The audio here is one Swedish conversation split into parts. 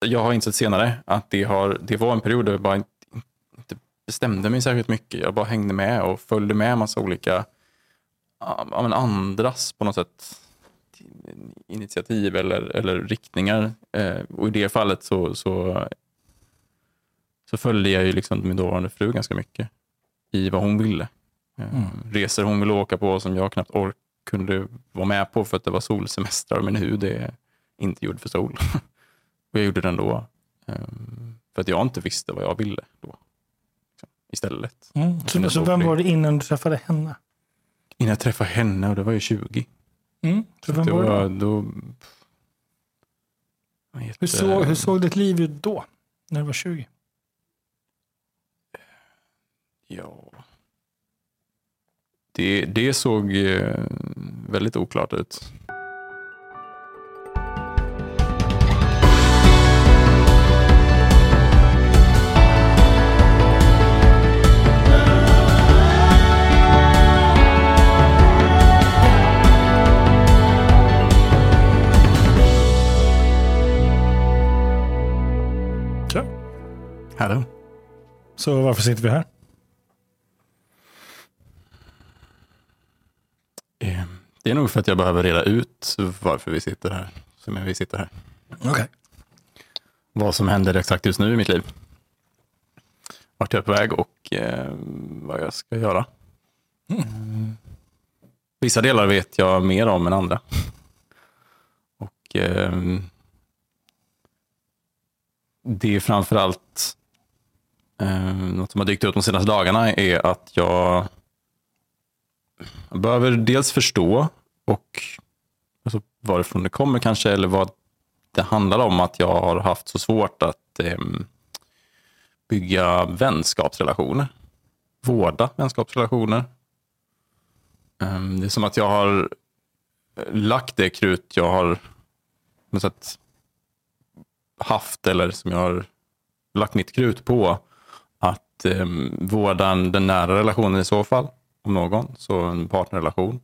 jag har insett senare att det, har, det var en period där jag bara inte, inte bestämde mig särskilt mycket. Jag bara hängde med och följde med massa olika ja, men andras på något sätt initiativ eller, eller riktningar. Eh, och i det fallet så, så, så följde jag ju liksom min dåvarande fru ganska mycket i vad hon ville. Eh, mm. Resor hon ville åka på som jag knappt ork kunde vara med på för att det var solsemestrar. Men hud är inte gjord för sol. och jag gjorde det ändå. Eh, för att jag inte visste vad jag ville då. Istället. Mm. Så, så vem var det innan du träffade henne? Innan jag träffade henne och det var ju 20. Mm. Så vem var det då? Jätte... Hur, såg, hur såg ditt liv ut då? När du var 20? Ja. Det, det såg eh, väldigt oklart ut. Hallå. Så varför sitter vi här? Eh, det är nog för att jag behöver reda ut varför vi sitter här. Som vi sitter här. Okay. Vad som händer exakt just nu i mitt liv. Vart jag är på väg och eh, vad jag ska göra. Mm. Vissa delar vet jag mer om än andra. Och eh, Det är framförallt Eh, något som har dykt upp de senaste dagarna är att jag behöver dels förstå och alltså varifrån det kommer kanske, eller vad det handlar om att jag har haft så svårt att eh, bygga vänskapsrelationer. Vårda vänskapsrelationer. Eh, det är som att jag har lagt det krut jag har sätt, haft eller som jag har lagt mitt krut på eh, vårda den nära relationen i så fall, om någon, så en partnerrelation.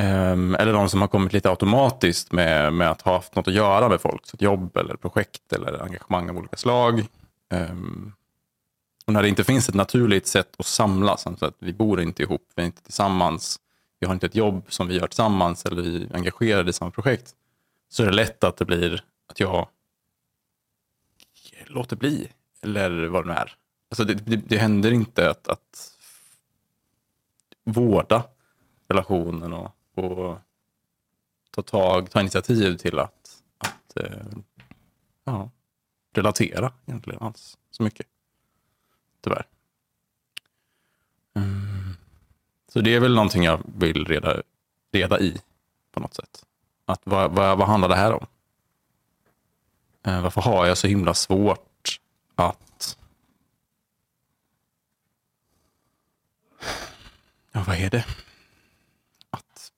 Um, eller de som har kommit lite automatiskt med, med att ha haft något att göra med folk, så ett jobb eller projekt eller engagemang av olika slag. Um, och när det inte finns ett naturligt sätt att samlas, alltså att vi bor inte ihop, vi är inte tillsammans, vi har inte ett jobb som vi gör tillsammans eller vi är engagerade i samma projekt, så är det lätt att det blir att jag låter bli. Eller vad det nu är. Alltså det, det, det händer inte att, att vårda relationen och, och ta tag, ta initiativ till att, att eh, ja, relatera egentligen alls så mycket. Tyvärr. Mm. Så det är väl någonting jag vill reda, reda i på något sätt. Att vad, vad, vad handlar det här om? Eh, varför har jag så himla svårt att... Ja, vad är det? Att...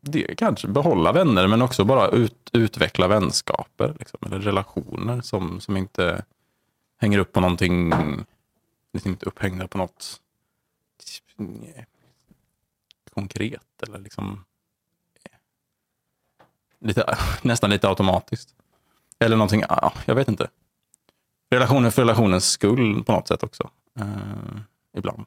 Det är kanske behålla vänner, men också bara ut, utveckla vänskaper. Liksom, eller relationer som, som inte hänger upp på någonting, liksom inte upphängda på något konkret. Eller liksom lite, nästan lite automatiskt. Eller någonting, ja, jag vet inte. Relationen för relationens skull på något sätt också. Eh, ibland.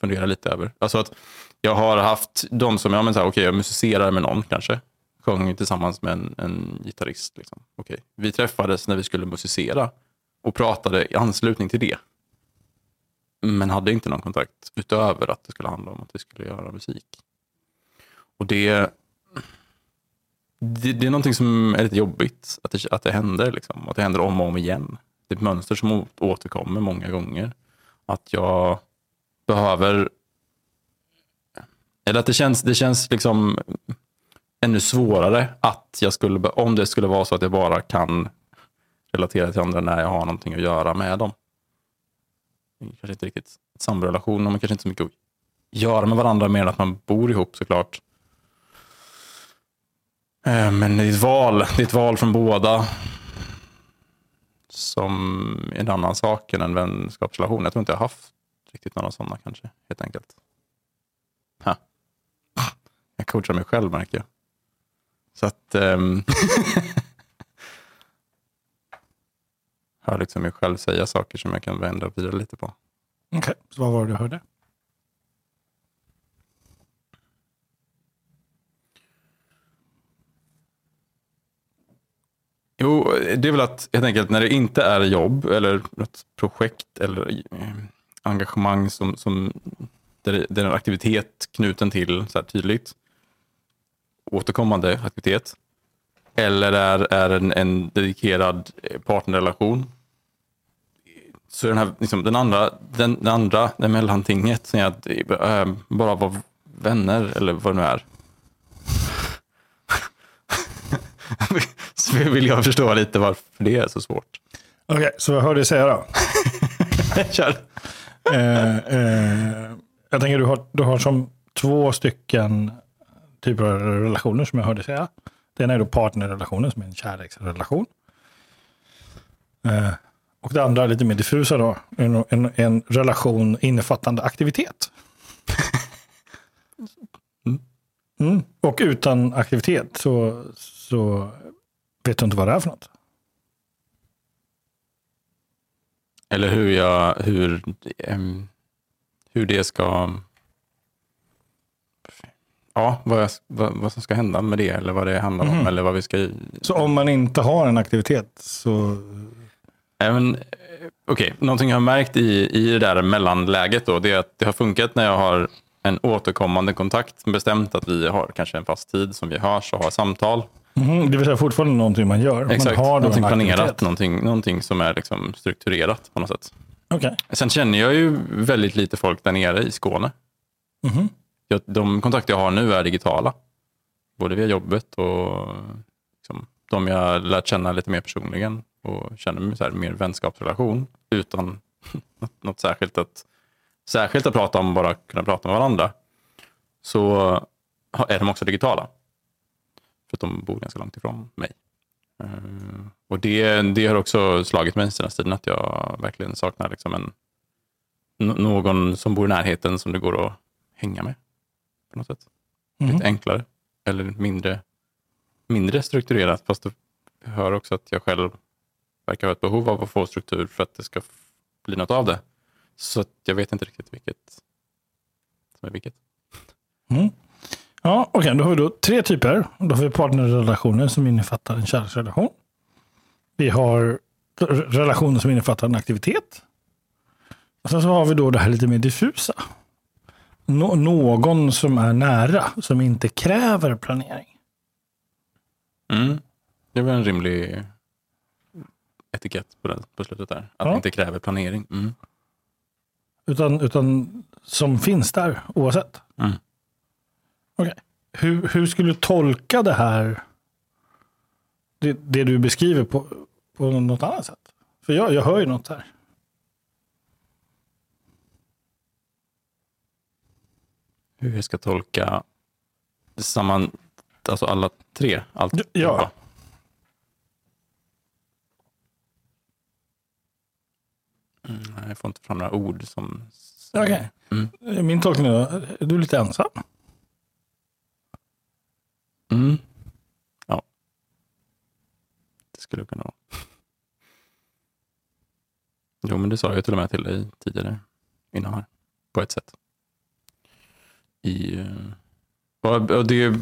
Fundera lite över. Alltså att jag har haft de som, ja men så här, okay, jag musicerar med någon kanske. Sjöng tillsammans med en, en gitarrist. Liksom. Okay. Vi träffades när vi skulle musicera och pratade i anslutning till det. Men hade inte någon kontakt utöver att det skulle handla om att vi skulle göra musik. Och det det, det, är någonting som är lite jobbigt, att det, att det händer. Liksom. Att det händer om och om igen. Det är ett mönster som återkommer många gånger. Att jag behöver... Eller att det känns, det känns liksom ännu svårare att jag skulle, om det skulle vara så att jag bara kan relatera till andra när jag har någonting att göra med dem. Kanske inte riktigt samrelation, man kanske inte så mycket att göra med varandra mer än att man bor ihop såklart. Eh, men det är ett val, det är ett val från båda som är en annan sak än en vänskapsrelation. Jag tror inte jag har haft riktigt några sådana kanske, helt enkelt. Ha. Jag coachar mig själv märker jag. Så att... Um, hör liksom mig själv säga saker som jag kan vända vidare lite på. Okej, så vad var det du hörde? Jo, det är väl att helt enkelt när det inte är jobb eller något projekt eller eh, engagemang som, som där det är en aktivitet knuten till så här tydligt återkommande aktivitet eller är, är en, en dedikerad eh, partnerrelation så den, här, liksom, den andra, den, den andra, det mellantinget, som är att äh, bara vara vänner eller vad det nu är. så vill jag förstå lite varför det är så svårt. Okej, okay, så vad hör du säga då? Kör. Eh, eh, jag tänker du har, du har som två stycken typer av relationer som jag hörde säga. Det ena är då partnerrelationen som är en kärleksrelation. Eh, och det andra är lite mer diffusa då. En, en, en relation innefattande aktivitet. Mm. Och utan aktivitet så, så vet du inte vad det är för något. Eller hur jag, hur, um, hur det ska, ja, vad, jag, vad, vad, som ska hända med det eller vad det handlar om mm. eller vad vi ska. Så om man inte har en aktivitet så Även, eh, okay, någonting jag har märkt i, i det där mellanläget då, det är att det har funkat när jag har en återkommande kontakt, bestämt att vi har kanske en fast tid som vi hörs och har samtal. Mm, det vill säga fortfarande någonting man gör? Exakt, man har någonting planerat, någonting, någonting som är liksom strukturerat på något sätt. Okay. Sen känner jag ju väldigt lite folk där nere i Skåne. Mm. Jag, de kontakter jag har nu är digitala. Både via jobbet och liksom, de jag lärt känna lite mer personligen och känner mig så här, mer vänskapsrelation utan något särskilt att, särskilt att prata om, bara kunna prata med varandra, så är de också digitala. För att de bor ganska långt ifrån mig. Uh, och det, det har också slagit mig senaste tiden att jag verkligen saknar liksom en, någon som bor i närheten som det går att hänga med. på något sätt. Mm. Lite enklare eller mindre, mindre strukturerat. Fast det hör också att jag själv verkar ha ett behov av att få struktur för att det ska bli något av det. Så jag vet inte riktigt vilket som är vilket. Mm. Ja, Okej, okay, då har vi då tre typer. Då har vi partnerrelationer som innefattar en kärleksrelation. Vi har relationer som innefattar en aktivitet. Och sen så har vi då det här lite mer diffusa. Nå någon som är nära, som inte kräver planering. Mm. Det väl en rimlig etikett på, den, på slutet där. Att ja. inte kräver planering. Mm. Utan, utan som finns där oavsett? Mm. Okay. Hur, hur skulle du tolka det här, det, det du beskriver på, på något annat sätt? För jag, jag hör ju något här. Hur jag ska tolka samman, alltså alla tre? Allt ja. Mm, jag får inte fram några ord som... Okej. Okay. Mm. Min tolkning är, är du lite ensam? Mm. Ja. Det skulle kunna vara. Jo, men det sa jag till och med till dig tidigare, innan här, på ett sätt. I, eh, och det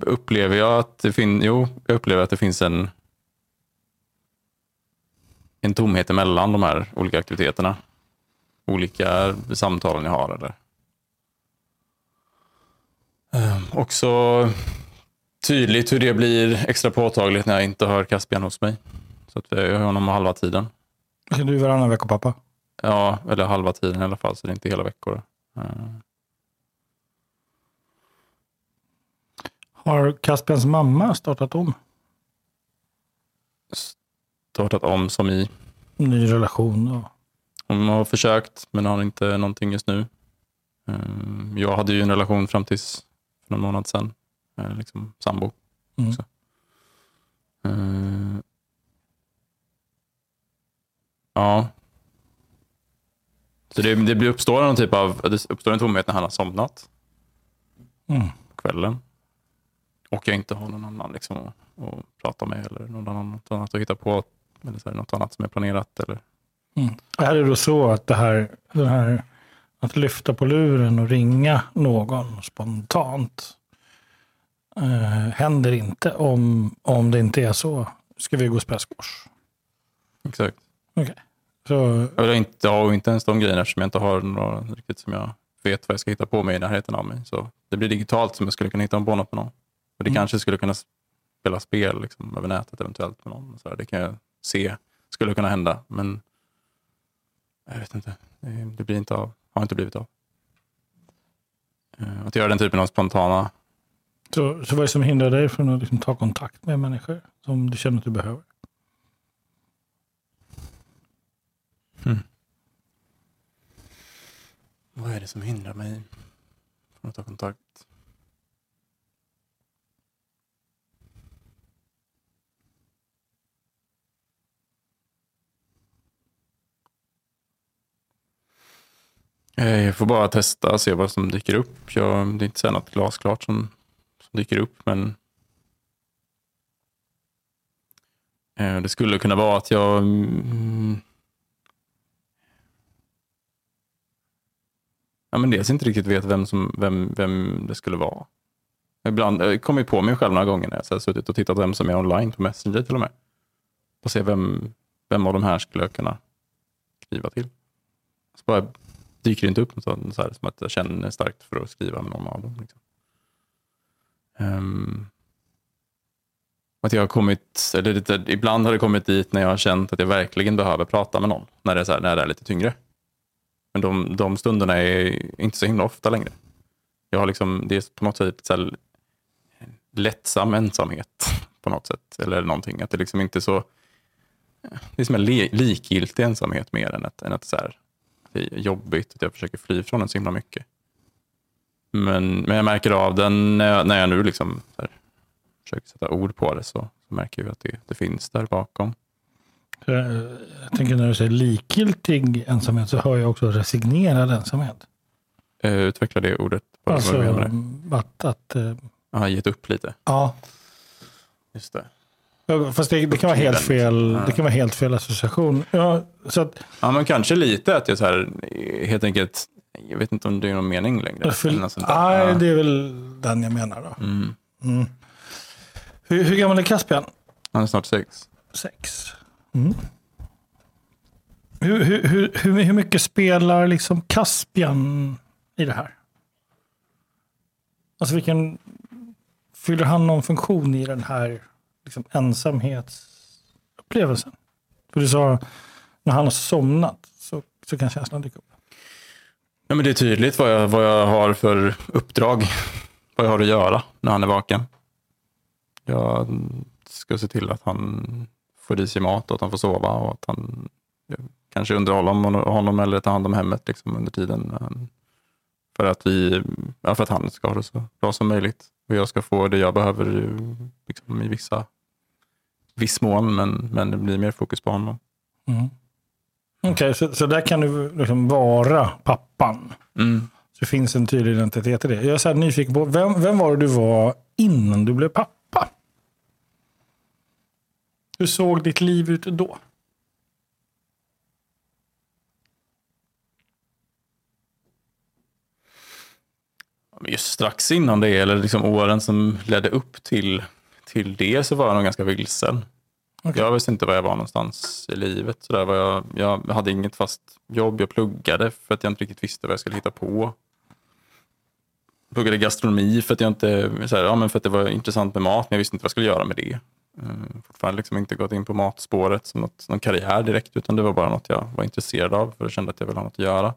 upplever jag att det finns, jo, jag upplever att det finns en en tomhet emellan de här olika aktiviteterna. Olika samtalen jag har. Eller. Um, också tydligt hur det blir extra påtagligt när jag inte har Caspian hos mig. Så att jag har honom halva tiden. Är du varannan vecka pappa? Ja, eller halva tiden i alla fall, så det är inte hela veckor. Uh. Har Caspians mamma startat om? startat om som i? Ny relation. Och... Hon har försökt, men har inte någonting just nu. Ehm, jag hade ju en relation fram tills för någon månad sedan. Eh, liksom sambo. Mm. Också. Ehm, ja. Så det, det uppstår någon typ av det uppstår en tomhet när han har somnat. Mm. På kvällen. och jag inte har någon annan liksom, att, att prata med eller någon annan, något annat att hitta på. Eller så här, något annat som är planerat. Eller... Mm. Är det då så att det här, det här att lyfta på luren och ringa någon spontant eh, händer inte om, om det inte är så. Ska vi gå squash? Exakt. Okay. Så... Jag inte, har inte ens de grejerna som jag inte har några riktigt som jag vet vad jag ska hitta på mig i närheten av mig. Så det blir digitalt som jag skulle kunna hitta på något med någon. Och det mm. kanske skulle kunna spela spel liksom, över nätet eventuellt med någon. Så här, det kan jag se skulle kunna hända. Men jag vet inte. Det, blir inte av. Har inte blivit av. Uh, att göra den typen av spontana... Så, så vad är det som hindrar dig från att liksom ta kontakt med människor som du känner att du behöver? Mm. Vad är det som hindrar mig från att ta kontakt? Eh, jag får bara testa och se vad som dyker upp. Jag, det är inte så något glasklart som, som dyker upp, men eh, det skulle kunna vara att jag mm, ja, men dels inte riktigt vet vem, som, vem, vem det skulle vara. Ibland eh, jag kommer på mig själv några gånger när jag har suttit och tittat vem som är online på Messenger till och med. Och se vem, vem av de här skulle jag kunna skriva till. Så bara dyker det inte upp något sånt, så här, som att jag känner starkt för att skriva med någon av dem. Liksom. Um, att jag har kommit, eller lite, ibland har det kommit dit när jag har känt att jag verkligen behöver prata med någon. När det är, så här, när det är lite tyngre. Men de, de stunderna är inte så himla ofta längre. Jag har liksom, det är på något sätt så här, lättsam ensamhet på något sätt. Eller någonting. Att det liksom inte är så... Det är som en likgiltig ensamhet mer än att, än att så här, det är jobbigt. Att jag försöker fly från den så himla mycket. Men, men jag märker av den när jag, när jag nu liksom här, försöker sätta ord på det så, så märker jag att det, det finns där bakom. Jag tänker när du säger likgiltig ensamhet så hör jag också resignerad ensamhet. Uh, utveckla det ordet. Alltså, att... att uh, ja, gett upp lite. Ja. Just det. Fast det, det, kan vara helt fel, det kan vara helt fel association. Ja, så att, ja, men kanske lite att jag så här, helt enkelt, jag vet inte om det är någon mening längre. För, nej, ja. det är väl den jag menar då. Mm. Mm. Hur, hur gammal är Caspian? Han är snart sex. Sex. Mm. Hur, hur, hur, hur, mycket spelar liksom Caspian i det här? Alltså vilken, fyller han någon funktion i den här liksom ensamhetsupplevelsen? För du sa, när han har somnat så, så kan känslan dyka upp. Ja, men det är tydligt vad jag, vad jag har för uppdrag, vad jag har att göra när han är vaken. Jag ska se till att han får i sig mat och att han får sova och att han kanske underhålla honom eller ta hand om hemmet liksom, under tiden. För att, vi, ja, för att han ska ha det så bra som möjligt. Och jag ska få det jag behöver liksom, i vissa viss mån, men, men det blir mer fokus på honom. Mm. Okej, okay, så, så där kan du liksom vara pappan. Mm. Så det finns en tydlig identitet i det. Jag är så nyfiken på, vem, vem var det du var innan du blev pappa? Hur såg ditt liv ut då? Just strax innan det, eller liksom åren som ledde upp till, till det, så var jag nog ganska vilsen. Okay. Jag visste inte var jag var någonstans i livet. Så där var jag, jag hade inget fast jobb. Jag pluggade för att jag inte riktigt visste vad jag skulle hitta på. Jag pluggade gastronomi för att, jag inte, så här, ja, men för att det var intressant med mat, men jag visste inte vad jag skulle göra med det. Uh, fortfarande liksom inte gått in på matspåret som något, någon karriär direkt, utan det var bara något jag var intresserad av, för jag kände att jag ville ha något att göra.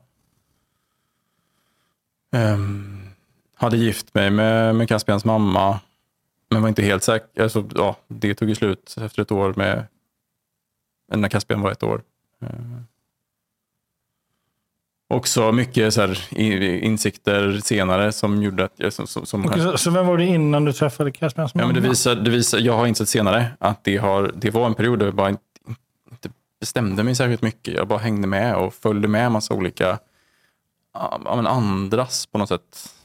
Um, hade gift mig med, med Caspians mamma, men var inte helt säker. Alltså, ja, det tog ju slut efter ett år med, när Caspian var ett år. Uh, också mycket så här, insikter senare som gjorde att... Jag, som, som okay, så, så vem var det innan du träffade Caspians mamma? Ja, men det visar, det visar, jag har insett senare att det, har, det var en period där jag bara inte, inte bestämde mig särskilt mycket. Jag bara hängde med och följde med en massa olika ja, andras på något sätt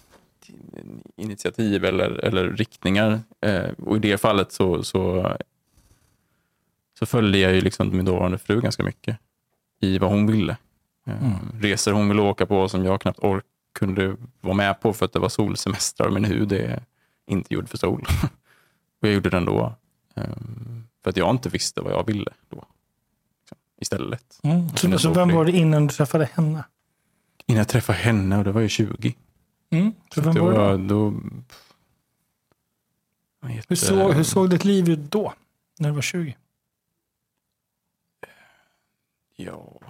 initiativ eller, eller riktningar. Eh, och i det fallet så, så, så följde jag ju liksom min dåvarande fru ganska mycket i vad hon ville. Eh, Mm. Resor hon ville åka på som jag knappt ork kunde vara med på för att det var solsemestrar och min hud är inte gjord för sol. och jag gjorde det ändå. Eh, för att jag inte visste vad jag ville då. Istället. Mm. Så, så vem var det innan du träffade henne? Innan jag träffade henne, och det var ju 20. Mm. Så vem det var det? var då? heter- Hur, såg, hur såg ditt liv ut då? När du var 20? Ja.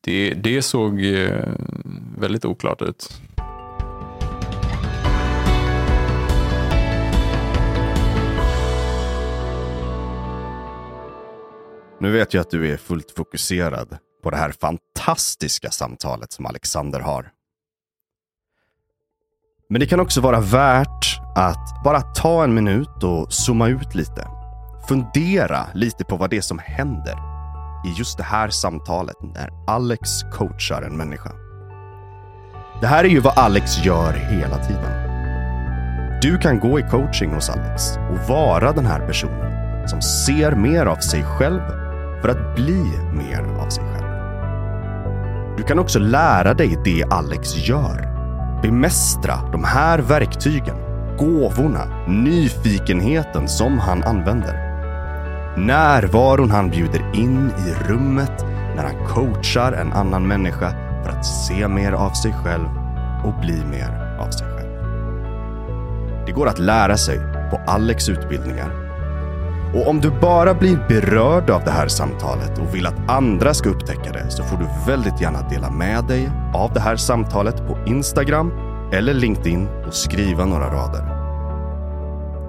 Det, det såg eh, väldigt oklart ut. Nu vet jag att du är fullt fokuserad på det här fantastiska samtalet som Alexander har. Men det kan också vara värt att bara ta en minut och zooma ut lite. Fundera lite på vad det är som händer i just det här samtalet när Alex coachar en människa. Det här är ju vad Alex gör hela tiden. Du kan gå i coaching hos Alex och vara den här personen som ser mer av sig själv för att bli mer av sig själv. Du kan också lära dig det Alex gör. Bemästra de här verktygen, gåvorna, nyfikenheten som han använder. Närvaron han bjuder in i rummet när han coachar en annan människa för att se mer av sig själv och bli mer av sig själv. Det går att lära sig på Alex utbildningar och om du bara blir berörd av det här samtalet och vill att andra ska upptäcka det så får du väldigt gärna dela med dig av det här samtalet på Instagram eller LinkedIn och skriva några rader.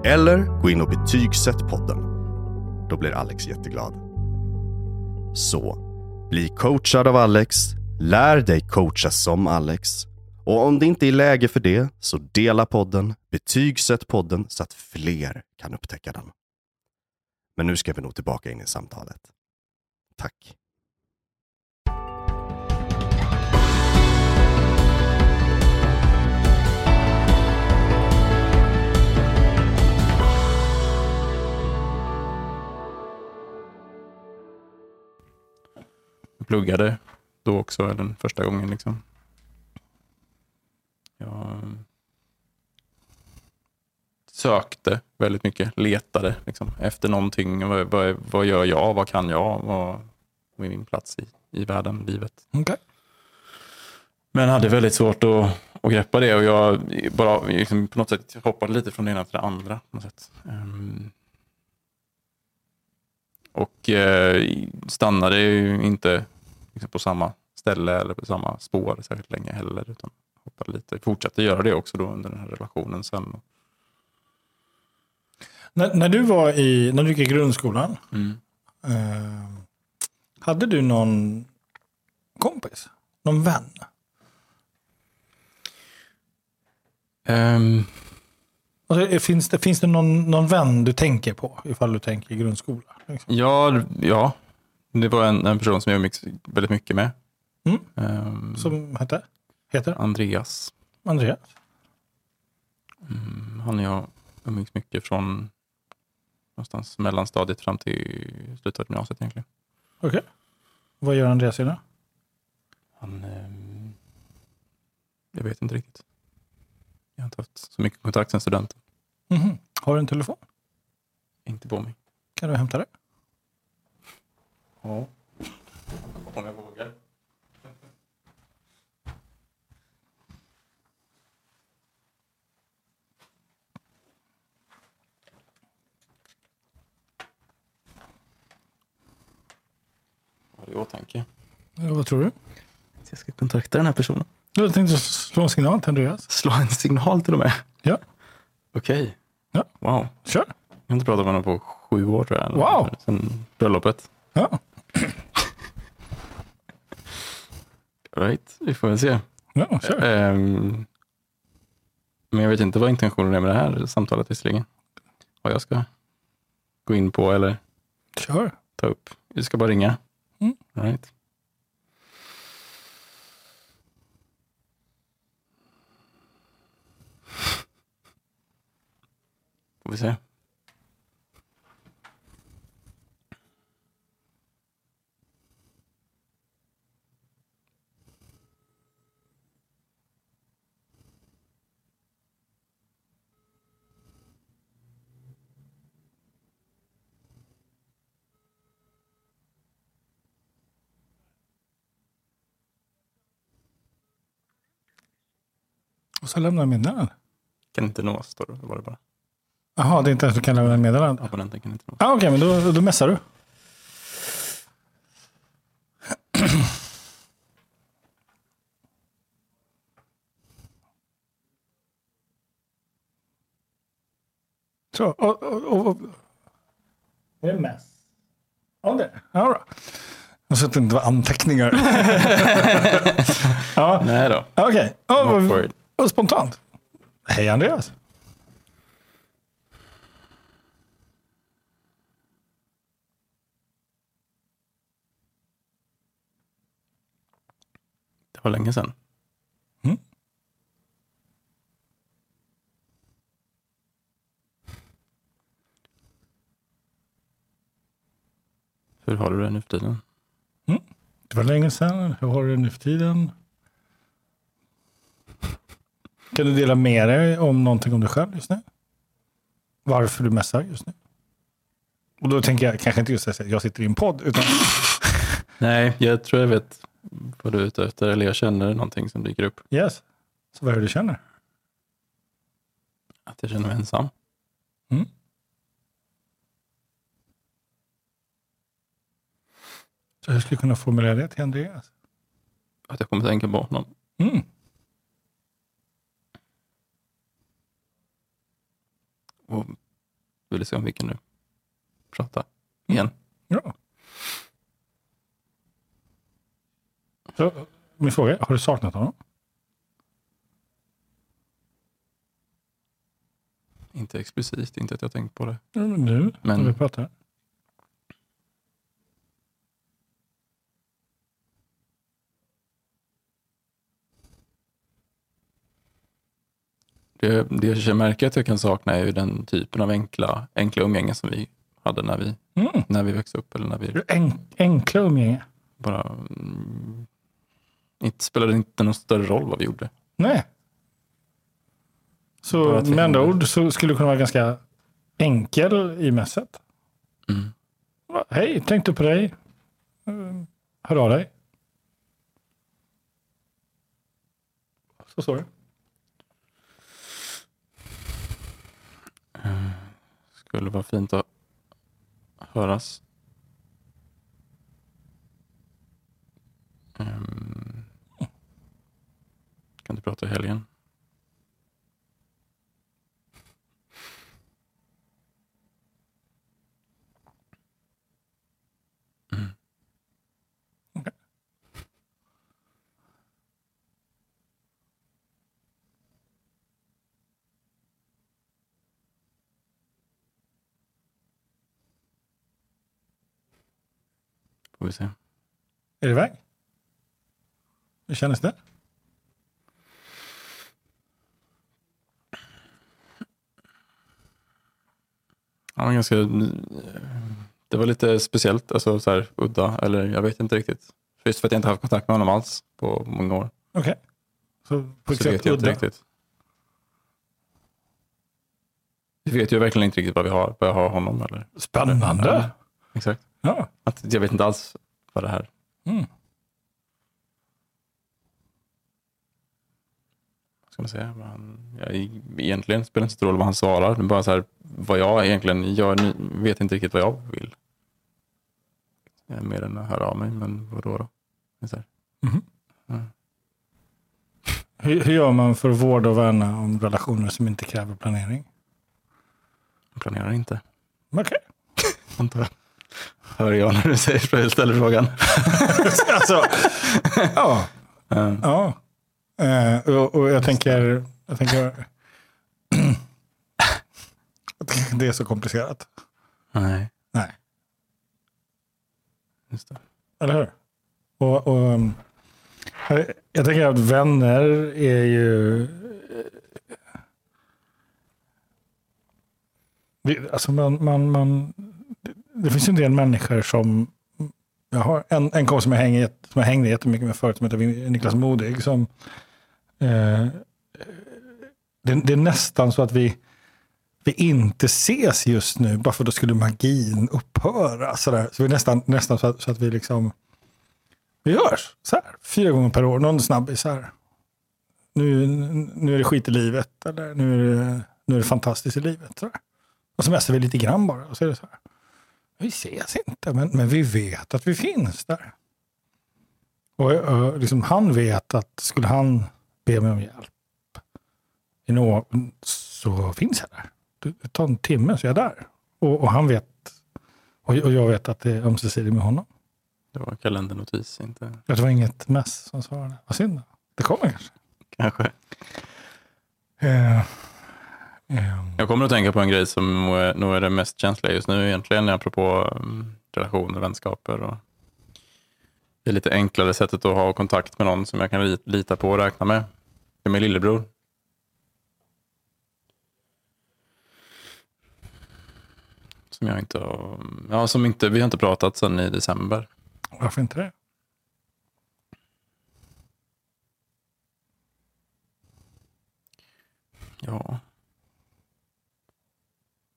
Eller gå in och betygsätt podden. Då blir Alex jätteglad. Så, bli coachad av Alex, lär dig coacha som Alex och om det inte är läge för det så dela podden, betygsätt podden så att fler kan upptäcka den. Men nu ska vi nog tillbaka in i samtalet. Tack. Jag pluggade då också, den första gången. Liksom. Jag sökte väldigt mycket, letade liksom, efter någonting. Vad, vad, vad gör jag? Vad kan jag? Vad, vad är min plats i, i världen, livet? Okej. Men hade väldigt svårt att, att greppa det och jag bara liksom på något sätt hoppade lite från det ena till det andra. På något sätt. Ehm, och eh, stannade ju inte liksom på samma ställe eller på samma spår särskilt länge heller. Utan hoppade lite. Fortsatte göra det också då under den här relationen sen. När, när du var i, när du gick i grundskolan, Mm. eh, hade du någon kompis? Någon vän? Ehm, Alltså, finns det, finns det någon, någon vän du tänker på ifall du tänker i grundskolan? Liksom? ja, ja, det var en, en person som jag umgicks väldigt mycket med. Mm. Ehm, Som hette? Heter? Andreas. Andreas? Mm, han och jag umgicks mycket från någonstans mellanstadiet fram till slutet av gymnasiet egentligen. Okej. Vad gör Andreas idag? Han, ehm, jag vet inte riktigt. Jag har inte haft så mycket kontakt sen studenten. Mhm. Har du en telefon? Inte på mig. Kan du hämta det? Ja. Om jag vågar. Vad har i åtanke? Ja, vad tror du? Jag ska kontakta den här personen. Jag tänkte slå en signal till Andreas. Slå en signal till och med. Ja. Okej. Ja. Wow. Kör. Jag har inte pratat med honom på sju år tror jag. Wow. Sen bröllopet. Ja. Right. Vi får väl se. Ja, kör. Ehm, men jag vet inte vad intentionen är med det här samtalet visserligen. Vad jag ska gå in på eller Kör. ta upp. Vi ska bara ringa. Mm. All right. Får vi. Och så lämnar meddelande. Kan inte nås, står det. Var det bara. Jaha, det är inte ens du kan lämna meddelande? Abonnenten kan inte nås. Ah, Okej, men då, då messar du. Så, och, och, och. Det är mess. Ja, det. Ja, bra. Jag så att det inte var anteckningar. ja, Nej då. okej. Worried. och spontant. Hej Andreas. Det var länge sedan. Mm. Hur har du det nu för tiden? Det var länge sedan. Hur har du det nu för tiden? Kan du dela med dig om någonting om dig själv just nu? Varför du messar just nu? Och då tänker jag kanske inte just att jag sitter i en podd, utan Nej, jag tror jag vet vad du är ute efter. Eller jag känner någonting som dyker upp. yes. Så vad är det du känner? Att jag känner mig ensam. Mm. Så hur skulle jag kunna formulera det till Andreas? Att jag kommer tänka på honom. Mm. Och vill se om vi nu prata igen. Ja. Så, min fråga är, har du saknat honom? Inte explicit, inte att jag tänkt på det. Mm, Nu, Men- när vi pratar. Det, det jag märker att jag kan sakna är ju den typen av enkla, enkla umgänge som vi hade när vi, Mm. när vi växte upp. Eller när vi En, enkla umgänge. bara... Mm, inte spelade inte någon större roll vad vi gjorde. Nej. Så med andra ord så skulle du kunna vara ganska enkel i mässet. Mm. Hej, tänkte på dig. Eh, Hör av dig. Så står Skulle vara fint att höras. Ehm. Kan du prata i helgen? Får vi se. Är du iväg? Hur kändes det? Ja, ganska, det var lite speciellt, alltså så här udda, eller jag vet inte riktigt. Just för att jag inte haft kontakt med honom alls på många år. Okej. Så på Så vet jag inte riktigt. Vi vet ju verkligen inte riktigt vad vi har, vad jag har honom. Eller. Spännande. Ja, exakt. Ja. Att jag vet inte alls vad det här Mm. vad ska man säga. Han, jag, egentligen spelar det inte så stor roll vad han svarar. Det är bara så här, vad jag egentligen gör, nu vet inte riktigt vad jag vill. Jag är mer än att höra av mig, men vadå då? Det så här, Mhm. Mm. Hur, hur gör man för att vårda och värna om relationer som inte kräver planering? jag planerar inte. Okej. Antar jag. Hör jag när du säger, ställer frågan. alltså, ja. Eh, ja. Eh, och, och jag tänker, jag tänker det är så komplicerat. nej, Nej, just det. eller hur? Och, och, um, jag tänker att vänner är ju... Alltså man, man, man, det, finns en del människor som... Jag har en, en kompis som jag, hänger, som jag hängde jättemycket med förut, som heter Niklas Modig. Som, eh, det, det är nästan så att vi, vi inte ses just nu, bara för då skulle magin upphöra. Så, där. så vi är nästan, nästan så, att, så att vi liksom... Vi hörs så här, fyra gånger per år, någon snabbis här. Nu, nu är det skit i livet, eller nu är det, nu är det fantastiskt i livet. Så där. Och så mässar vi lite grann bara. Och så är det så här. Vi ses inte, men, men vi vet att vi finns där. Och, och liksom, han vet att skulle han be mig om hjälp i någon, så finns jag där. Det tar en timme så är jag där. Och, och han vet, och, och jag vet att det är ömsesidigt med honom. Det var kalendernotis, inte... Det var inget mess som svarade. Vad synd. Det kommer kanske. Kanske. Eh, Jag kommer att tänka på en grej som nog är, det mest känsliga just nu egentligen, apropå um, relationer, vänskaper och det lite enklare sättet att ha kontakt med någon som jag kan li- lita på och räkna med. Det är min lillebror. Som jag inte har, ja, som inte, vi har inte pratat sedan i december. varför inte det? Ja.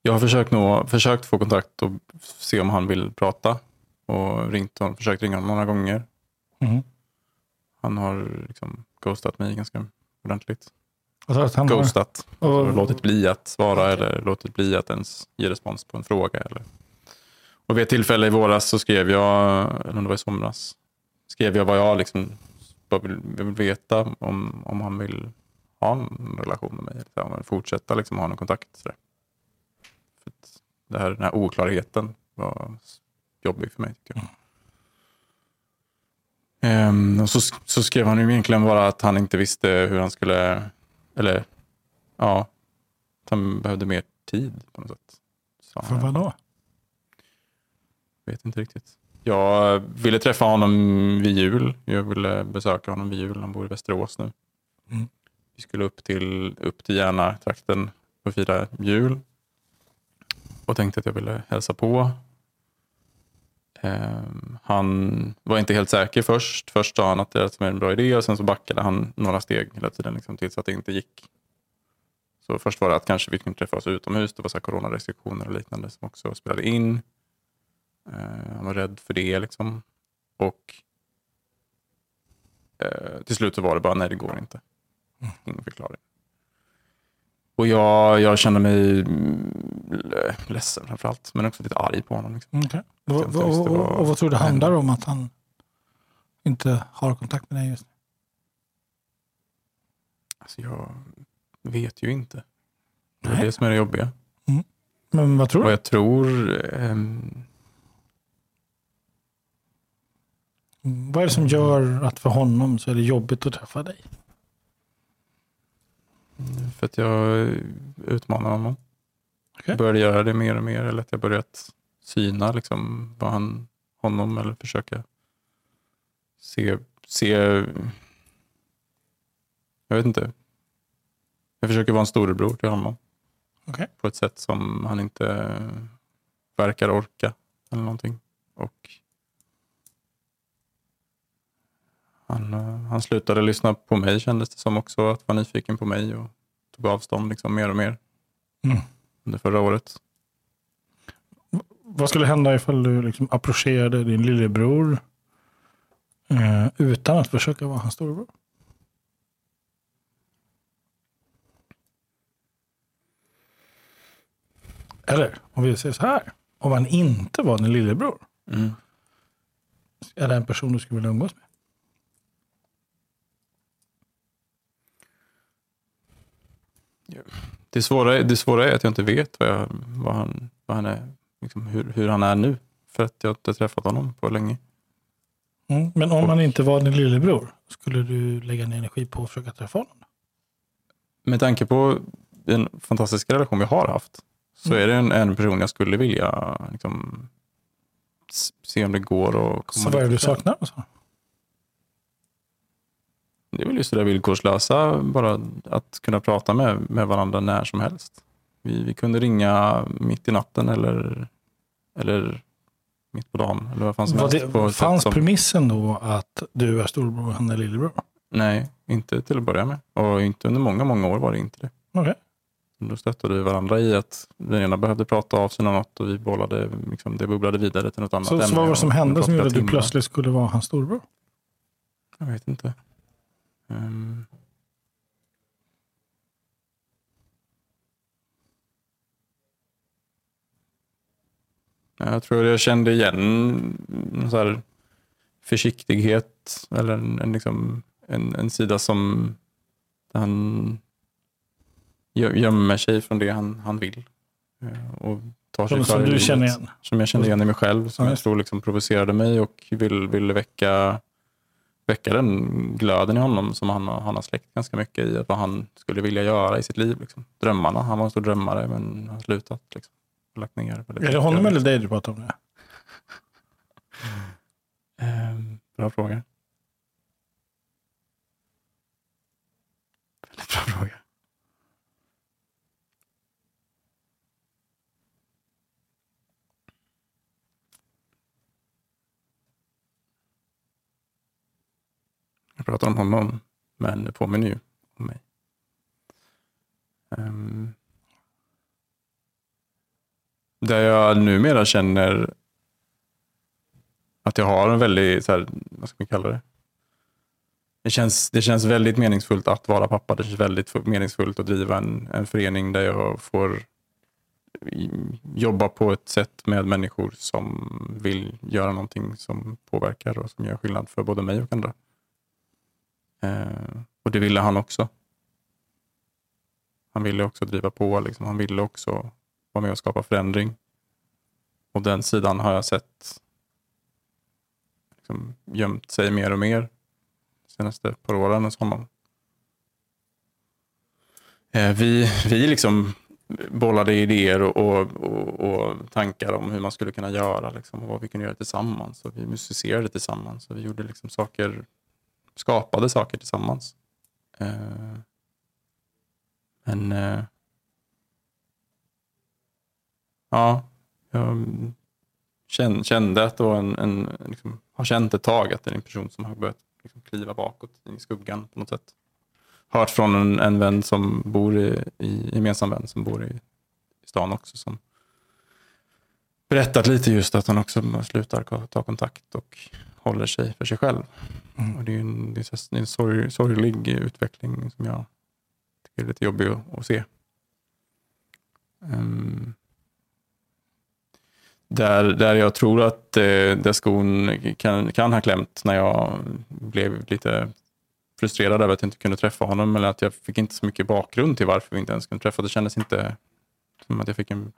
Jag har försökt, nå, försökt få kontakt och se om han vill prata. Och ringt honom, försökt ringa honom några gånger. Mm. Han har liksom ghostat mig ganska ordentligt. Så att han har, Ghostat. och, Och låtit bli att svara eller låtit bli att ens ge respons på en fråga. Eller. Och vid ett tillfälle i våras så skrev jag, eller om det var i somras, skrev jag vad jag liksom bara vill, vill veta om, om han vill ha en relation med mig. Eller om han vill fortsätta liksom ha någon kontakt. Sådär. För att det här, den här oklarheten var jobbig för mig. Tycker jag. Ehm, och så, så skrev han ju egentligen bara att han inte visste hur han skulle, eller ja, att han behövde mer tid på något sätt. sa för han. vadå? vet inte riktigt. Jag ville träffa honom vid jul. Jag ville besöka honom vid jul. Han bor i Västerås nu. Mm. Vi skulle upp till, upp till Järna-trakten och fira jul. Och tänkte att jag ville hälsa på. Ehm, han var inte helt säker först. Först sa han att det var en bra idé och sen så backade han några steg hela tiden liksom, tills att det inte gick. Så först var det att kanske vi kunde träffas utomhus. Det var så här coronarestriktioner och liknande som också spelade in. Eh, han var rädd för det. liksom. Och eh, till slut så var det bara, nej det går inte. Ingen förklaring. Och jag, jag kände mig mm, ledsen framförallt, men också lite arg på honom. Liksom. Okay. Och, och, det och, var- och vad tror du handlar om att han inte har kontakt med dig just nu? Alltså, jag vet ju inte. Det är Nej. det som är det jobbiga. Men vad tror du? jag tror... ehm, Vad är det som gör att för honom så är det jobbigt att träffa dig? För att jag utmanar honom. Jag började göra det mer och mer. Eller att jag börjat syna liksom, vad han, honom eller försöka se, se... Jag vet inte. Jag försöker vara en storebror till honom. Okej. På ett sätt som han inte verkar orka. Eller någonting. Och han, eh, han slutade lyssna på mig kändes det som också. Att vara nyfiken på mig och tog avstånd liksom mer och mer Mm. under förra året. Vad skulle hända ifall du liksom approcherade din lillebror eh, utan att försöka vara hans storebror? Eller om vi säger så här. Om han inte var din lillebror, Mm. är det en person du skulle vilja umgås med? Det, svåra, det svåra är att jag inte vet vad, jag, vad, han, vad han är, liksom hur, hur han är nu. För att jag inte träffat honom på länge. Mm. Men om han inte var din lillebror, skulle du lägga ner energi på att försöka träffa honom? Med tanke på den fantastiska relation vi har haft så Mm. är det en, en person jag skulle vilja liksom, se om det går att komma Så vad är det du saknar? Alltså? Det är väl just det där villkorslösa, bara att kunna prata med, med varandra när som helst. Vi, vi kunde ringa mitt i natten eller, eller mitt på dagen. Eller vad fan som Var helst. det, fanns som- premissen då att du är storbror och han är lillebror? Nej, inte till att börja med. Och inte under många, många år var det inte det. Okej. Då stöttade vi varandra i att den ena behövde prata av sig något och vi bollade, liksom, det bubblade vidare till något annat Så, så vad var det som hände som gjorde att du plötsligt skulle vara hans storbror? Jag vet inte. Ehm. Jag tror jag kände igen en så här försiktighet eller en, en, liksom, en, en sida som han gö- gömmer sig från det han, han vill. Eh, Och tar sig Som, du känner igen? som jag kände igen i mig själv, som Ja, jag tror liksom provocerade mig och vill, ville väcka, väcka den glöden i honom som han, har- han har släckt ganska mycket i vad han skulle vilja göra i sitt liv. Liksom. Drömmarna. Han var en stor drömmare men har slutat. Liksom. Lagt ner Är det honom eller dig du pratar om nu? Ehm, bra fråga. Väldigt bra fråga. Jag pratar om honom, men det påminner ju om mig. Um, där jag numera känner att jag har en väldigt, så här, vad ska man kalla det? Det känns, det känns väldigt meningsfullt att vara pappa. Det känns väldigt meningsfullt att driva en, en förening där jag får jobba på ett sätt med människor som vill göra någonting som påverkar och som gör skillnad för både mig och andra. Eh, och det ville han också. Han ville också driva på. Liksom. Han ville också vara med och skapa förändring. Och den sidan har jag sett liksom gömt sig mer och mer de senaste par åren hos honom. Eh, Vi, vi liksom bollade idéer och, och, och, och tankar om hur man skulle kunna göra liksom, och vad vi kunde göra tillsammans. Och vi musicerade tillsammans och vi gjorde liksom saker, skapade saker tillsammans. Eh, Men eh, ja, jag kände, kände att det var en, en liksom, har känt ett tag att det är en person som har börjat liksom, kliva bakåt i skuggan på något sätt. Hört från en, en vän som bor i, i gemensam vän som bor i, i stan också som berättat lite just att han också slutar ta kontakt och håller sig för sig själv. Mm. Och det är en, det är en sorg, sorglig utveckling som jag tycker är lite jobbig att, att se. Ehm, där, där jag tror att eh, där skon kan, kan ha klämt när jag blev lite frustrerad över att jag inte kunde träffa honom eller att jag fick inte så mycket bakgrund till varför vi inte ens kunde träffa. Det kändes inte som att jag fick en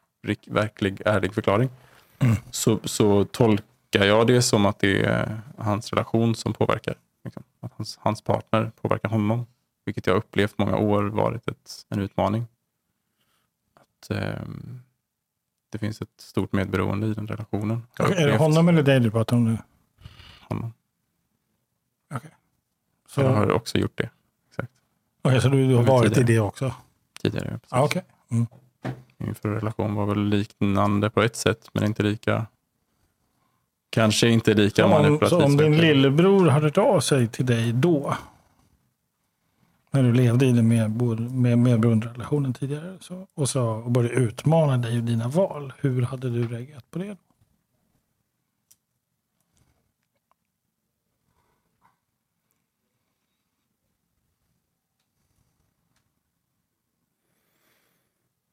verklig, ärlig förklaring. Mm. Så, så tolkar jag det som att det är hans relation som påverkar. Liksom. Att hans, hans partner påverkar honom. Vilket jag upplevt många år varit ett, en utmaning. Att ehm, Det finns ett stort medberoende i den relationen. Har Är det honom eller dig du pratar om nu? honom. Så, Jag har också gjort det Okej, så du, du har varit i tidigare. det också? tidigare. Precis. Ja, okej. Mm. Min förra relation var väl liknande på ett sätt, men inte lika... Kanske inte lika om, manipulativt. så om din lillebror hade hört av sig till dig då, när du levde i den med, med medberoenderelationen tidigare, så, och, så, och började utmana dig och dina val, hur hade du reagerat på det?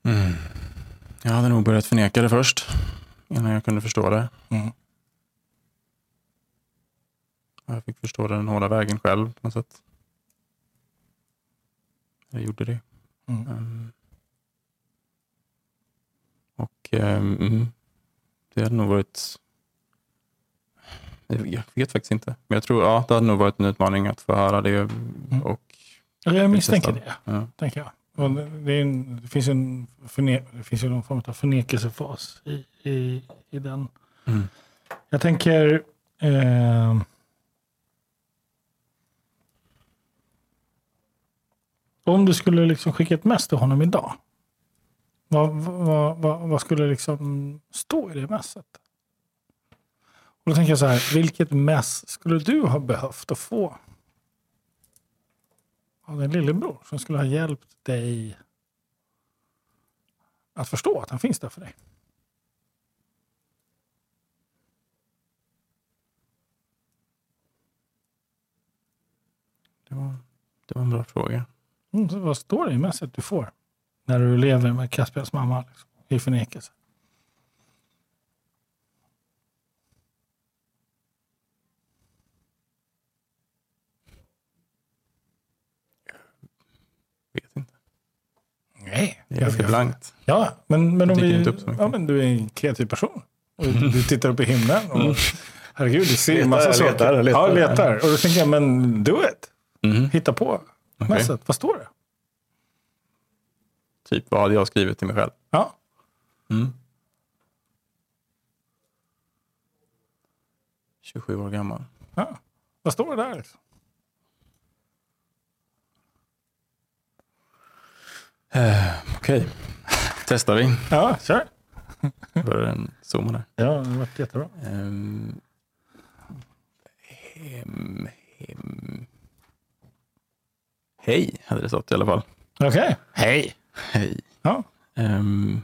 Mm. Jag hade nog börjat förneka det först, innan jag kunde förstå det. Mm. Jag fick förstå den hårda vägen själv på något sätt. Jag gjorde det. Mm. Ehm. och mm, det hade nog varit... Jag vet faktiskt inte. Men jag tror ja, det hade nog varit en utmaning att få höra det. Och, Jag misstänker det, ja. tänker jag. Och det, en, det, finns en det finns ju någon form av förnekelsefas i, i, i den. Mm. Jag tänker... Eh, om du skulle liksom skicka ett mess till honom idag. Vad, vad, vad, vad skulle liksom stå i det messet? Och då tänker jag så här, vilket mess skulle du ha behövt att få? Av din lillebror som skulle ha hjälpt dig att förstå att han finns där för dig. Det var, det var en bra fråga. Mm, vad står det i messet du får? När du lever med Caspias mamma liksom, i förnekelse. Vet inte. Nej. Det är ganska blankt. Ja, men, men om vi, ja, men du är en kreativ person. Och du tittar upp i himlen. Och, herregud, du ser Letar, massa saker. letar, letar. Ja, letar. Och då tänker jag, men do it. Mhm. Hitta på Okej. messet. Vad står det? Typ vad hade jag skrivit till mig själv? Ja. Mm. 27 år gammal. ja. Vad står det där? Liksom? Eh, Okej, testar vi. Ja, kör. Börjar en zooma där. Ja, det har varit jättebra. Ehm, hem, hem. Hej, hade det stått i alla fall. Okej. Hej. Hej. Ja. Ehm.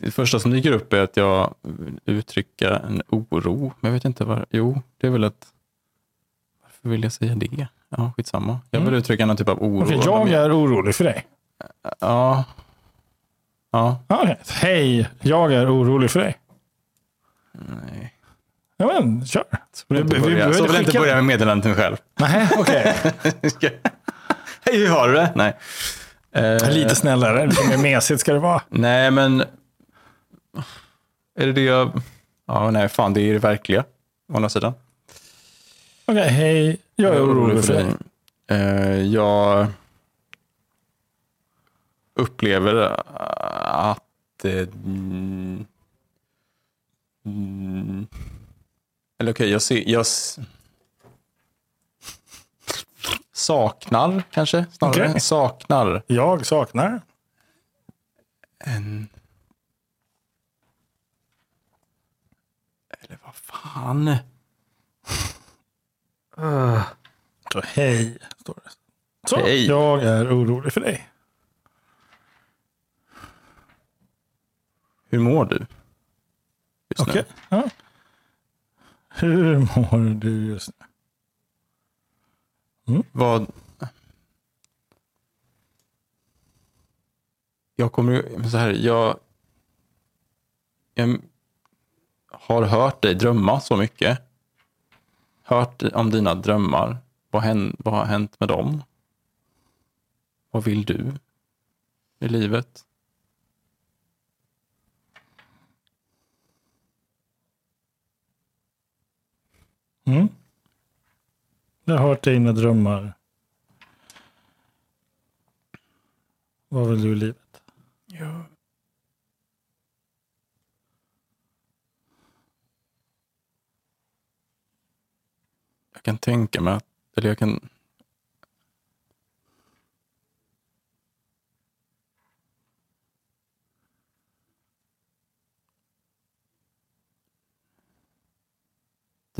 Det första som dyker upp är att jag vill uttrycka en oro. Men jag vet inte vad. Jo, det är väl att... Varför vill jag säga det? Ja, skitsamma. Jag vill Mm. uttrycka någon typ av oro. Okej, jag är orolig för dig. Ja. Ja. Okej. Hej, jag är orolig för dig. Nej. Ja, men kör. Vi- vi börja, behöver så vill jag inte börja med meddelandet till mig själv. Nej, okej. Hej, hur har du det? Nej. Eh, Lite snällare, lite mer mesigt ska det vara. Nej, men... Är det det jag... Ja, nej, fan, det är det verkliga. Å andra sidan. Okej, hej, jag är orolig för dig. Eh, jag upplever att... eh, mm, mm, eller okej, jag ser... Jag saknar kanske snarare. Okej. Saknar Jag saknar. en... Eller vad fan? Så hej, står det. Så, Hej. jag är orolig för dig. Hur mår du? Okej. nu? Ja. Hur mår du just nu? Vad... Jag kommer. Så här, jag... Jag har hört dig drömma så mycket. Hört om dina drömmar. Vad, hän, vad har hänt med dem? Vad vill du i livet? Mm. Jag har hört dina drömmar. Vad vill du i livet? Ja. Jag kan tänka mig att, eller jag kan...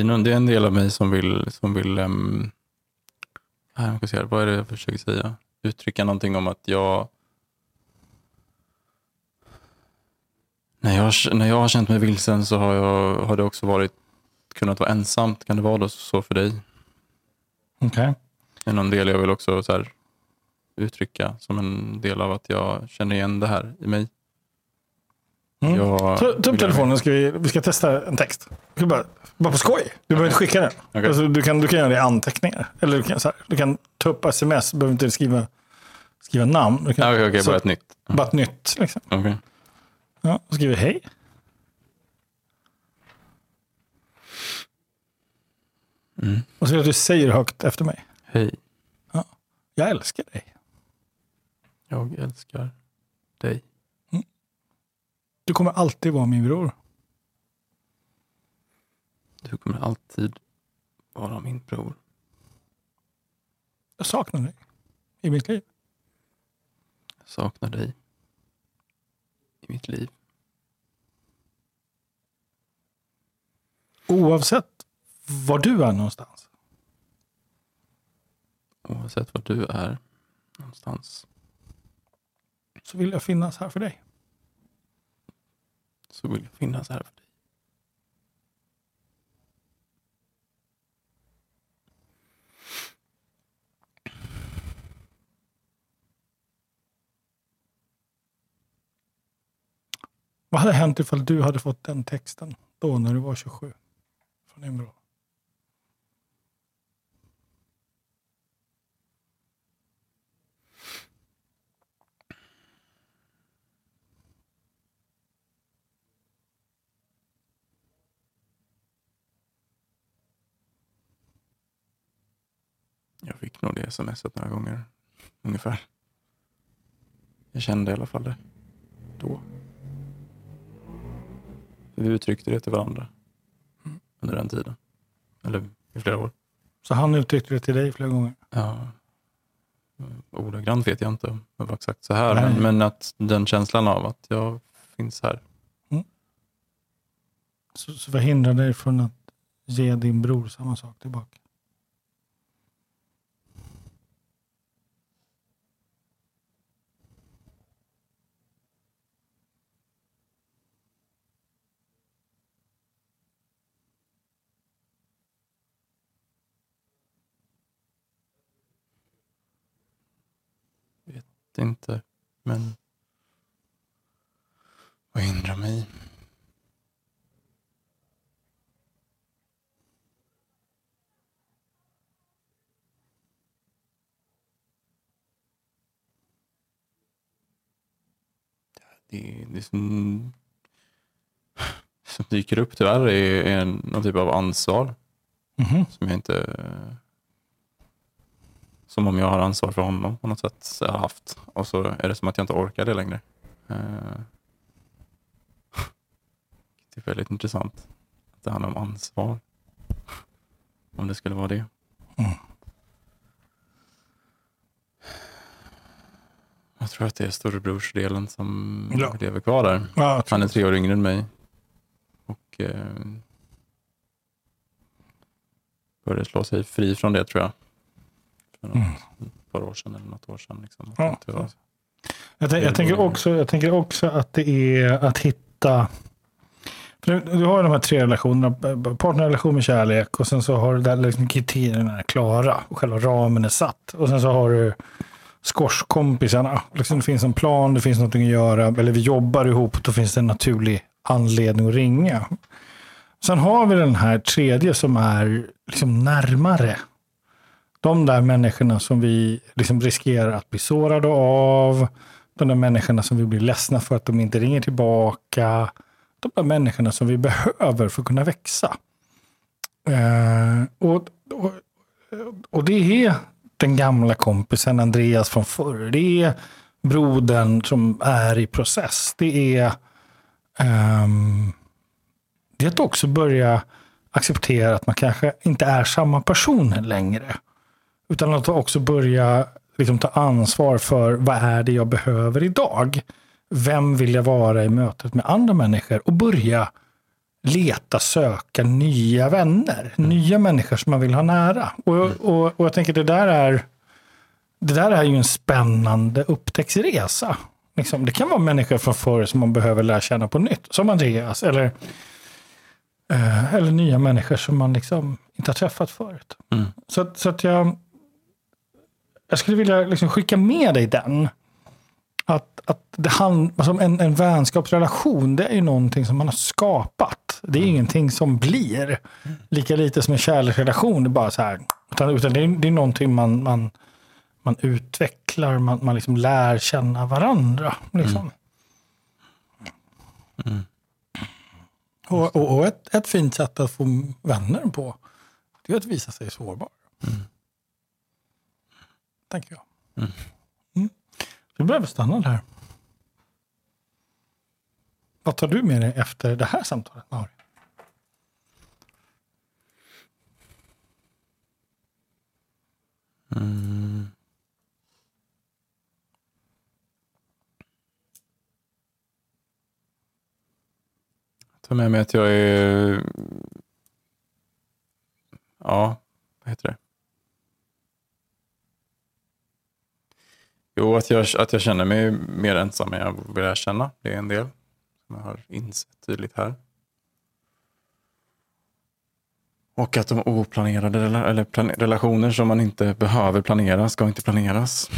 Det är, en del av mig som vill, som vill um, jag se, vad är det jag försöker säga? Uttrycka någonting om att jag När jag, när jag har känt mig vilsen så har, jag, har det också varit kunnat vara ensamt. Kan det vara då så för dig? Okej. Det är någon del jag vill också så här, uttrycka som en del av att jag känner igen det här i mig. Mm. Jag, Ta, upp telefonen, ska vi, vi ska testa en text. Bara, bara på skoj. Du behöver inte skicka den. Okej. Alltså, du, kan, du kan göra det i anteckningar. Eller du kan, så här, du kan ta upp sms, du behöver inte skriva, skriva namn. Du kan, Ja, Okej, okej, så- bara ett nytt. bara ett nytt. Liksom. Okej. Ja, och skriver hej. Mm. Och så vill jag att du säger högt efter mig. Hej, Jag älskar dig. jag älskar dig. Du kommer alltid vara min bror. Du kommer alltid vara min bror. Jag saknar dig i mitt liv. Jag saknar dig i mitt liv. Oavsett var du är någonstans. Oavsett var du är någonstans Så vill jag finnas här för dig så vill jag finnas här för dig. Vad hade hänt ifall du hade fått den texten då när du var 27? Från din bror? Jag fick nog det smset några gånger. Ungefär. Jag kände i alla fall det. Då. Vi uttryckte det till varandra. Under den tiden. Eller i flera år. Så han uttryckte det till dig flera gånger? Ja. Ordagrant vet jag inte om det var exakt så här. Men, men att den känslan av att jag finns här. Så, så vad hindrar dig från att ge din bror samma sak tillbaka? Vet inte. Men vad hindrar mig? Det, det som, som dyker upp tyvärr är, är någon typ av ansvar Mhm. som jag inte... Som om jag har ansvar för honom på något sätt. Jag har haft. Och så är det som att jag inte orkar det längre. Eh, Det är väldigt intressant. Att det handlar om ansvar. Om det skulle vara det. Mm. Jag tror att det är storebrorsdelen som Ja. lever kvar där. Ja, Han är tre år yngre än mig. Och eh, började slå sig fri från det tror jag. För något, Mm. par år sedan eller något år sedan. Liksom. Ja. Jag, tänk, jag, tänker också, jag tänker också att det är att hitta... Du, du har de här tre relationerna. Partnerrelation med kärlek och sen så har du där liksom kriterierna är klara och själva ramen är satt. Och sen så har du squashkompisarna. Liksom det finns en plan, det finns något att göra. Eller vi jobbar ihop och då finns det en naturlig anledning att ringa. Sen har vi den här tredje som är liksom närmare. De där människorna som vi liksom riskerar att bli sårade av. De där människorna som vi blir ledsna för att de inte ringer tillbaka. De där människorna som vi behöver för att kunna växa. Eh, och, och, och det är den gamla kompisen Andreas från förr. Det är brodern som är i process. Det är, eh, det är att också börja acceptera att man kanske inte är samma person längre. Utan att också börja liksom, ta ansvar för vad är det jag behöver idag? Vem vill jag vara i mötet med andra människor? Och börja leta, söka nya vänner. Nya människor som man vill ha nära. Och, och, och jag tänker det där är det där är ju en spännande upptäcktsresa. Liksom, det kan vara människor från förr som man behöver lära känna på nytt. Som Andreas. Eller, eh, eller nya människor som man liksom inte har träffat förut. Mm. Så, så att jag, jag skulle vilja liksom skicka med dig den. Att, att det hand, alltså en, en vänskapsrelation, det är ju någonting som man har skapat. Det är ingenting som blir. Lika lite som en kärleksrelation. Det är bara så här. Utan, utan det, är, det är någonting man, man, man utvecklar, man, man liksom lär känna varandra. Liksom. Mm. Och, och, och ett, ett fint sätt att få vänner på, det är att visa sig sårbar. Tänker jag. Mm. Mm. Vi behöver stanna där. Vad tar du med dig efter det här samtalet, Mauri? Mm. Jag tar med mig att jag är... Ja, vad heter det? Jo, att jag, att jag känner mig mer ensam än jag vill erkänna. Det är en del som jag har insett tydligt här. Och att de oplanerade eller plan- relationer som man inte behöver planera ska inte planeras.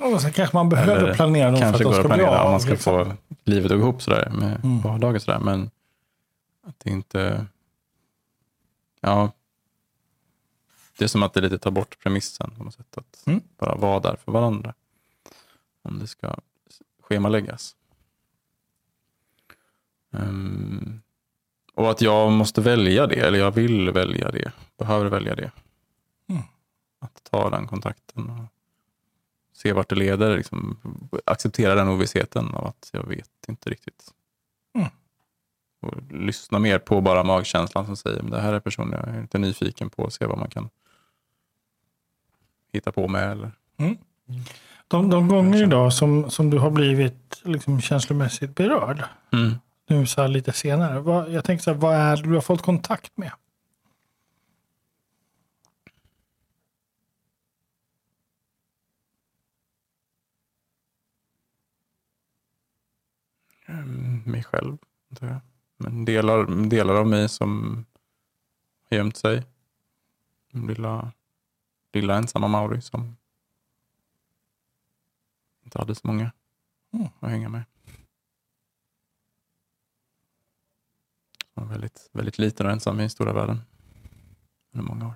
Och sen kanske man behöver Eller planera dem för att Kanske de ska att bli planera av. om man ska liksom. få livet att gå ihop sådär med Mm. vardagen sådär. Men att det inte... Ja. Det är som att det lite tar bort premissen på något sätt. Att Mm. bara vara där för varandra. Om det ska schemaläggas. Ehm, och att jag måste välja det, eller jag vill välja det. Behöver välja det. Mm. Att ta den kontakten. Och se vart det leder. Liksom, acceptera den ovissheten av att jag vet inte riktigt. Mm. Och lyssna mer på bara magkänslan som säger, men det här är personen jag är lite nyfiken på. Se vad man kan hitta på med. Eller. De, de gånger idag som, som du har blivit liksom känslomässigt berörd, Mm. nu så här lite senare, vad, jag tänker så här, vad är det du har fått kontakt med? Mm, mig själv. Men delar, delar av mig som har gömt sig. Lilla, lilla ensamma Mauri som inte hade så många Mm. att hänga med. Som var väldigt, väldigt liten och ensam i stora världen under många år.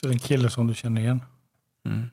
Så det är en kille som du känner igen. Mm.